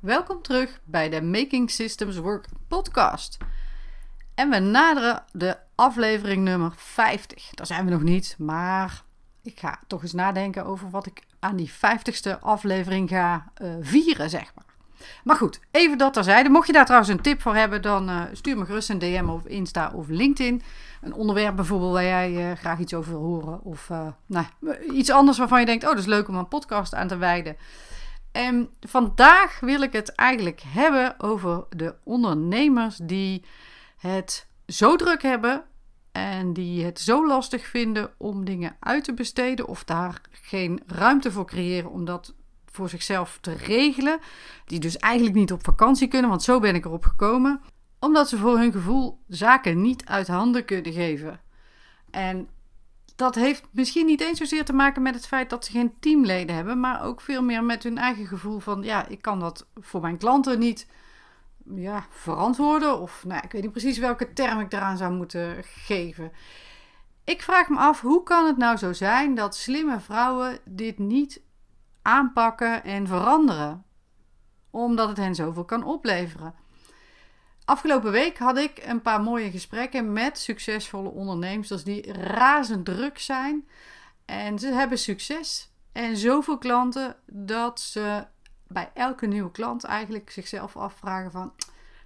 Welkom terug bij de Making Systems Work podcast. En we naderen de aflevering nummer 50. Daar zijn we nog niet, maar ik ga toch eens nadenken over wat ik aan die 50ste aflevering ga uh, vieren, zeg maar. Maar goed, even dat terzijde. Mocht je daar trouwens een tip voor hebben, dan uh, stuur me gerust een DM of Insta of LinkedIn. Een onderwerp bijvoorbeeld waar jij uh, graag iets over wil horen. Of nou, iets anders waarvan je denkt, oh dat is leuk om een podcast aan te wijden. En vandaag wil ik het eigenlijk hebben over de ondernemers die het zo druk hebben en die het zo lastig vinden om dingen uit te besteden of daar geen ruimte voor creëren om dat voor zichzelf te regelen. Die dus eigenlijk niet op vakantie kunnen, want zo ben ik erop gekomen. Omdat ze voor hun gevoel zaken niet uit handen kunnen geven. En dat heeft misschien niet eens zozeer te maken met het feit dat ze geen teamleden hebben, maar ook veel meer met hun eigen gevoel van ja, ik kan dat voor mijn klanten niet ja, verantwoorden. Of nou, ik weet niet precies welke term ik eraan zou moeten geven. Ik vraag me af, hoe kan het nou zo zijn dat slimme vrouwen dit niet aanpakken en veranderen? Omdat het hen zoveel kan opleveren. Afgelopen week had ik een paar mooie gesprekken met succesvolle ondernemers die razend druk zijn. En ze hebben succes en zoveel klanten dat ze bij elke nieuwe klant eigenlijk zichzelf afvragen van...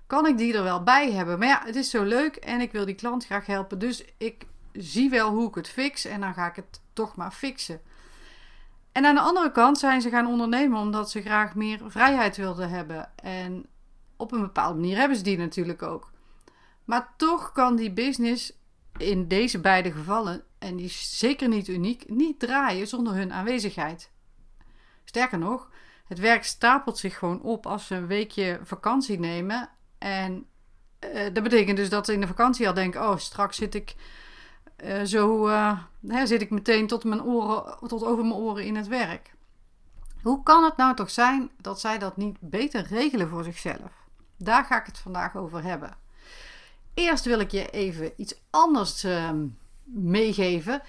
Kan ik die er wel bij hebben? Maar ja, het is zo leuk en ik wil die klant graag helpen. Dus ik zie wel hoe ik het fix en dan ga ik het toch maar fixen. En aan de andere kant zijn ze gaan ondernemen omdat ze graag meer vrijheid wilden hebben. En op een bepaalde manier hebben ze die natuurlijk ook. Maar toch kan die business in deze beide gevallen, en die is zeker niet uniek, niet draaien zonder hun aanwezigheid. Sterker nog, het werk stapelt zich gewoon op als ze een weekje vakantie nemen. En uh, dat betekent dus dat ze in de vakantie al denken: oh, straks zit ik uh, zo, uh, hè, zit ik meteen tot, mijn oren, tot over mijn oren in het werk. Hoe kan het nou toch zijn dat zij dat niet beter regelen voor zichzelf? Daar ga ik het vandaag over hebben. Eerst wil ik je even iets anders uh, meegeven.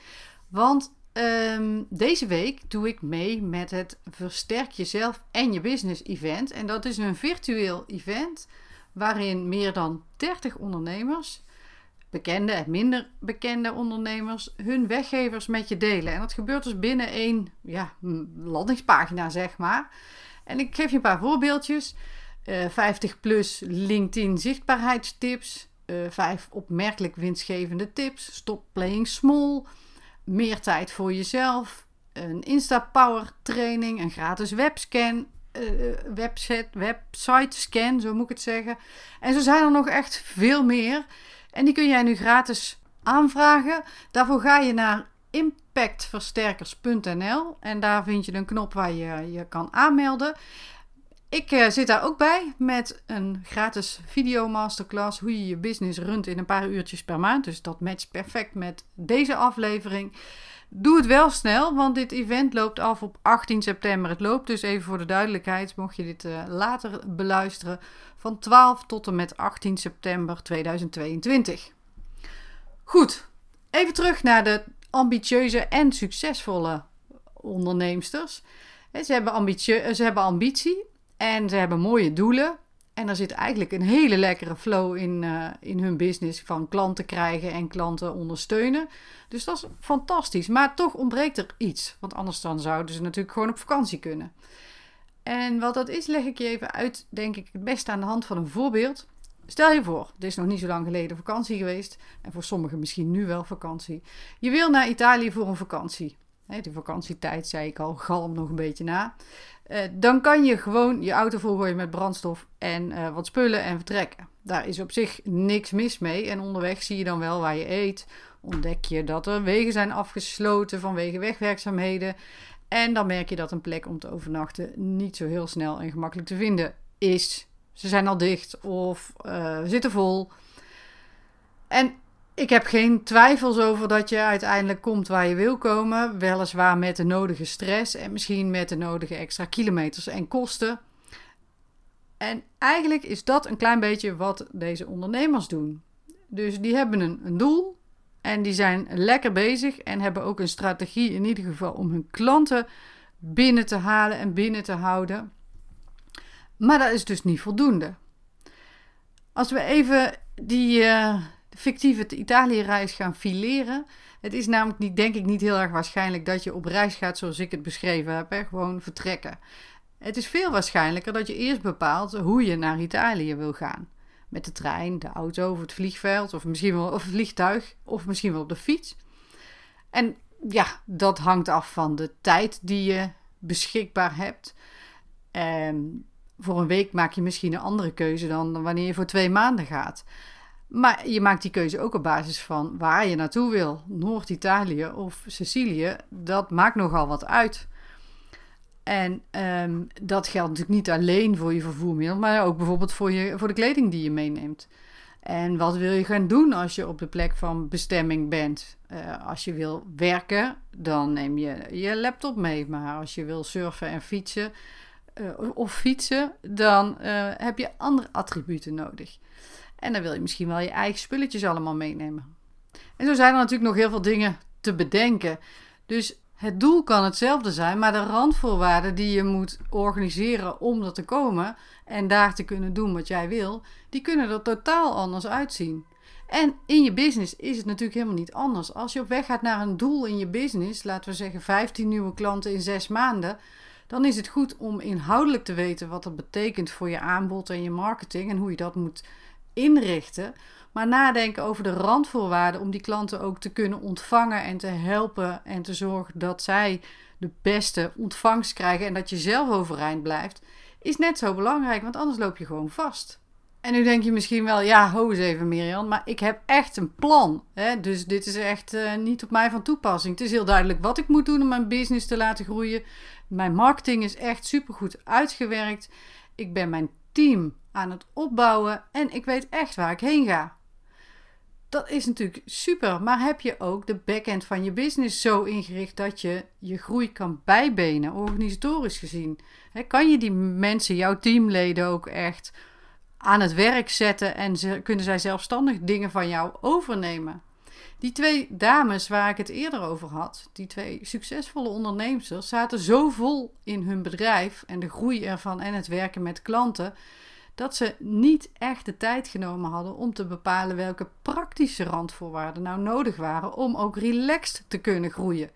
Want Ehm, deze week doe ik mee met het Versterk Jezelf en Je Business event. En dat is een virtueel event waarin meer dan 30 ondernemers, bekende en minder bekende ondernemers, hun weggevers met je delen. En dat gebeurt dus binnen één ja, landingspagina, zeg maar. En ik geef je een paar voorbeeldjes. Uh, 50 plus LinkedIn zichtbaarheidstips. Uh, 5 opmerkelijk winstgevende tips. Stop playing small meer tijd voor jezelf, een Insta-power training, een gratis webscan, uh, website scan, zo moet ik het zeggen. En zo zijn er nog echt veel meer. En die kun jij nu gratis aanvragen. Daarvoor ga je naar impactversterkers.nl en daar vind je een knop waar je je kan aanmelden. Ik uh, zit daar ook bij met een gratis video masterclass hoe je je business runt in een paar uurtjes per maand. Dus dat matcht perfect met deze aflevering. Doe het wel snel, want dit event loopt af op 18 september. Het loopt dus even voor de duidelijkheid, mocht je dit uh, later beluisteren, van 12 tot en met 18 september 2022. Goed, even terug naar de ambitieuze en succesvolle onderneemsters. Ze hebben, ambitie, ze hebben ambitie en ze hebben mooie doelen. En er zit eigenlijk een hele lekkere flow in, uh, in hun business van klanten krijgen en klanten ondersteunen. Dus dat is fantastisch. Maar toch ontbreekt er iets. Want anders dan zouden ze natuurlijk gewoon op vakantie kunnen. En wat dat is, leg ik je even uit, denk ik, het beste aan de hand van een voorbeeld. Stel je voor, het is nog niet zo lang geleden vakantie geweest. En voor sommigen misschien nu wel vakantie. Je wil naar Italië voor een vakantie. De vakantietijd, zei ik al, galm nog een beetje na. Uh, dan kan je gewoon je auto volgooien met brandstof en uh, wat spullen en vertrekken. Daar is op zich niks mis mee. En onderweg zie je dan wel waar je eet. Ontdek je dat er wegen zijn afgesloten vanwege wegwerkzaamheden. En dan merk je dat een plek om te overnachten niet zo heel snel en gemakkelijk te vinden is. Ze zijn al dicht of uh, zitten vol. En ik heb geen twijfels over dat je uiteindelijk komt waar je wil komen. Weliswaar met de nodige stress en misschien met de nodige extra kilometers en kosten. En eigenlijk is dat een klein beetje wat deze ondernemers doen. Dus die hebben een, doel en die zijn lekker bezig en hebben ook een strategie in ieder geval om hun klanten binnen te halen en binnen te houden. Maar dat is dus niet voldoende. Als we even die uh, fictieve Italië-reis gaan fileren. Het is namelijk niet, denk ik niet heel erg waarschijnlijk dat je op reis gaat zoals ik het beschreven heb. Gewoon vertrekken. Het is veel waarschijnlijker dat je eerst bepaalt hoe je naar Italië wil gaan. Met de trein, de auto of het vliegveld of misschien wel of het vliegtuig of misschien wel op de fiets. En ja, dat hangt af van de tijd die je beschikbaar hebt. En voor een week maak je misschien een andere keuze dan wanneer je voor twee maanden gaat. Maar je maakt die keuze ook op basis van waar je naartoe wil. Noord-Italië of Sicilië, dat maakt nogal wat uit. En ehm, dat geldt natuurlijk niet alleen voor je vervoermiddel, maar ook bijvoorbeeld voor, je, voor de kleding die je meeneemt. En wat wil je gaan doen als je op de plek van bestemming bent? Uh, als je wil werken, dan neem je je laptop mee. Maar als je wil surfen en fietsen uh, of fietsen, dan uh, heb je andere attributen nodig. En dan wil je misschien wel je eigen spulletjes allemaal meenemen. En zo zijn er natuurlijk nog heel veel dingen te bedenken. Dus het doel kan hetzelfde zijn, maar de randvoorwaarden die je moet organiseren om er te komen en daar te kunnen doen wat jij wil, die kunnen er totaal anders uitzien. En in je business is het natuurlijk helemaal niet anders. Als je op weg gaat naar een doel in je business, laten we zeggen 15 nieuwe klanten in 6 maanden, dan is het goed om inhoudelijk te weten wat dat betekent voor je aanbod en je marketing en hoe je dat moet inrichten. Maar nadenken over de randvoorwaarden om die klanten ook te kunnen ontvangen en te helpen en te zorgen dat zij de beste ontvangst krijgen en dat je zelf overeind blijft, is net zo belangrijk, want anders loop je gewoon vast. En nu denk je misschien wel, ja, ho eens even Mirjam, maar ik heb echt een plan. Hè? Dus dit is echt uh, niet op mij van toepassing. Het is heel duidelijk wat ik moet doen om mijn business te laten groeien. Mijn marketing is echt supergoed uitgewerkt. Ik ben mijn team aan het opbouwen en ik weet echt waar ik heen ga. Dat is natuurlijk super, maar heb je ook de backend van je business zo ingericht dat je je groei kan bijbenen, organisatorisch gezien? kan je die mensen, jouw teamleden ook echt aan het werk zetten en kunnen zij zelfstandig dingen van jou overnemen? Die twee dames waar ik het eerder over had, die twee succesvolle ondernemers, zaten zo vol in hun bedrijf en de groei ervan en het werken met klanten dat ze niet echt de tijd genomen hadden om te bepalen welke praktische randvoorwaarden nou nodig waren om ook relaxed te kunnen groeien.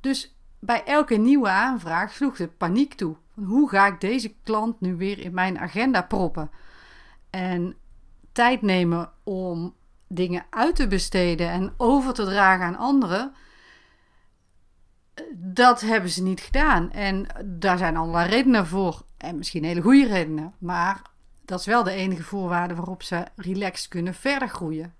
Dus bij elke nieuwe aanvraag sloeg de paniek toe. Hoe ga ik deze klant nu weer in mijn agenda proppen? En tijd nemen om dingen uit te besteden en over te dragen aan anderen, dat hebben ze niet gedaan. En daar zijn allerlei redenen voor. En misschien hele goede redenen. Maar dat is wel de enige voorwaarde waarop ze relaxed kunnen verder groeien.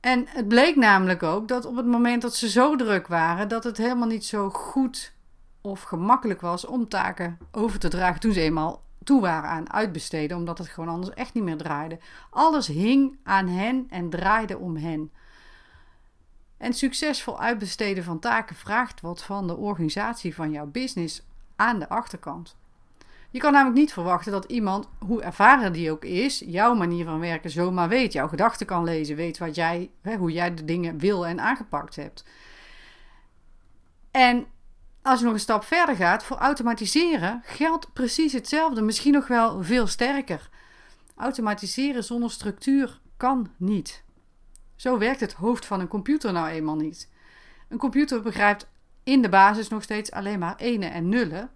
En het bleek namelijk ook dat op het moment dat ze zo druk waren, dat het helemaal niet zo goed of gemakkelijk was om taken over te dragen toen ze eenmaal toe waren aan uitbesteden, omdat het gewoon anders echt niet meer draaide. Alles hing aan hen en draaide om hen. En succesvol uitbesteden van taken vraagt wat van de organisatie van jouw business aan de achterkant. Je kan namelijk niet verwachten dat iemand, hoe ervaren die ook is, jouw manier van werken zomaar weet, jouw gedachten kan lezen, weet wat jij, hoe jij de dingen wil en aangepakt hebt. En als je nog een stap verder gaat, voor automatiseren geldt precies hetzelfde, misschien nog wel veel sterker. Automatiseren zonder structuur kan niet. Zo werkt het hoofd van een computer nou eenmaal niet. Een computer begrijpt in de basis nog steeds alleen maar enen en nullen.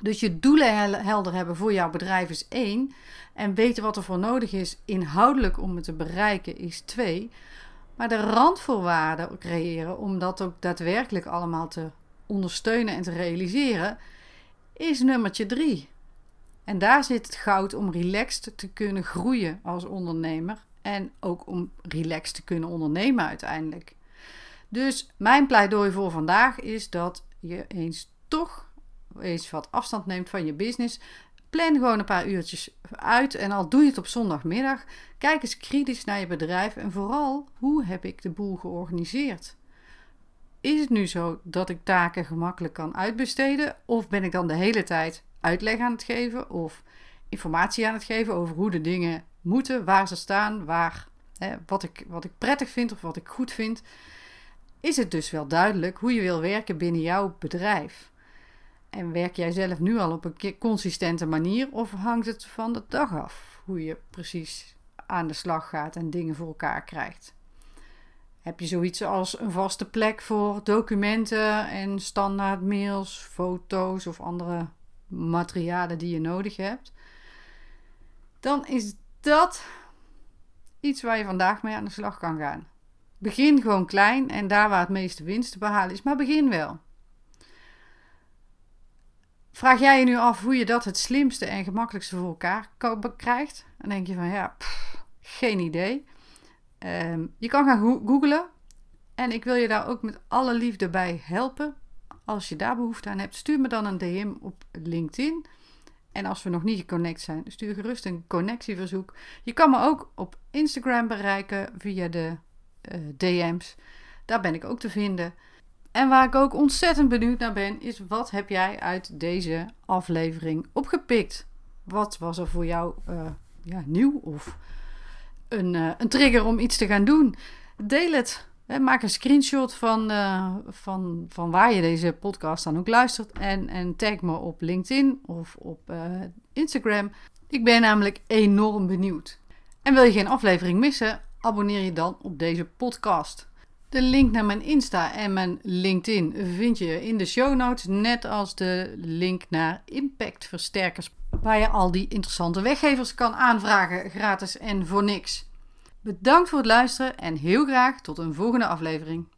Dus je doelen helder hebben voor jouw bedrijf is één. En weten wat er voor nodig is inhoudelijk om het te bereiken is twee. Maar de randvoorwaarden creëren om dat ook daadwerkelijk allemaal te ondersteunen en te realiseren is nummertje drie. En daar zit het goud om relaxed te kunnen groeien als ondernemer. En ook om relaxed te kunnen ondernemen uiteindelijk. Dus mijn pleidooi voor vandaag is dat je eens toch eens wat afstand neemt van je business. Plan gewoon een paar uurtjes uit en al doe je het op zondagmiddag. Kijk eens kritisch naar je bedrijf en vooral hoe heb ik de boel georganiseerd. Is het nu zo dat ik taken gemakkelijk kan uitbesteden of ben ik dan de hele tijd uitleg aan het geven of informatie aan het geven over hoe de dingen moeten, waar ze staan, waar, hè, wat, ik, wat ik prettig vind of wat ik goed vind, is het dus wel duidelijk hoe je wil werken binnen jouw bedrijf. En werk jij zelf nu al op een consistente manier of hangt het van de dag af hoe je precies aan de slag gaat en dingen voor elkaar krijgt? Heb je zoiets als een vaste plek voor documenten en standaard mails, foto's of andere materialen die je nodig hebt? Dan is dat iets waar je vandaag mee aan de slag kan gaan. Begin gewoon klein en daar waar het meeste winst te behalen is, maar begin wel. Vraag jij je nu af hoe je dat het slimste en gemakkelijkste voor elkaar krijgt? Dan denk je van ja, geen idee. Ehm, je kan gaan googlen. En ik wil je daar ook met alle liefde bij helpen. Als je daar behoefte aan hebt, stuur me dan een DM op LinkedIn. En als we nog niet geconnect zijn, stuur gerust een connectieverzoek. Je kan me ook op Instagram bereiken via de uh, DM's. Daar ben ik ook te vinden. En waar ik ook ontzettend benieuwd naar ben, is wat heb jij uit deze aflevering opgepikt? Wat was er voor jou uh, ja, nieuw of een, uh, een trigger om iets te gaan doen? Deel het. Maak een screenshot van, uh, van, van waar je deze podcast dan ook luistert. En, en tag me op LinkedIn of op Instagram. Ik ben namelijk enorm benieuwd. En wil je geen aflevering missen? Abonneer je dan op deze podcast. De link naar mijn Insta en mijn LinkedIn vind je in de show notes, net als de link naar Impact Versterkers, waar je al die interessante weggevers kan aanvragen, gratis en voor niks. Bedankt voor het luisteren en heel graag tot een volgende aflevering.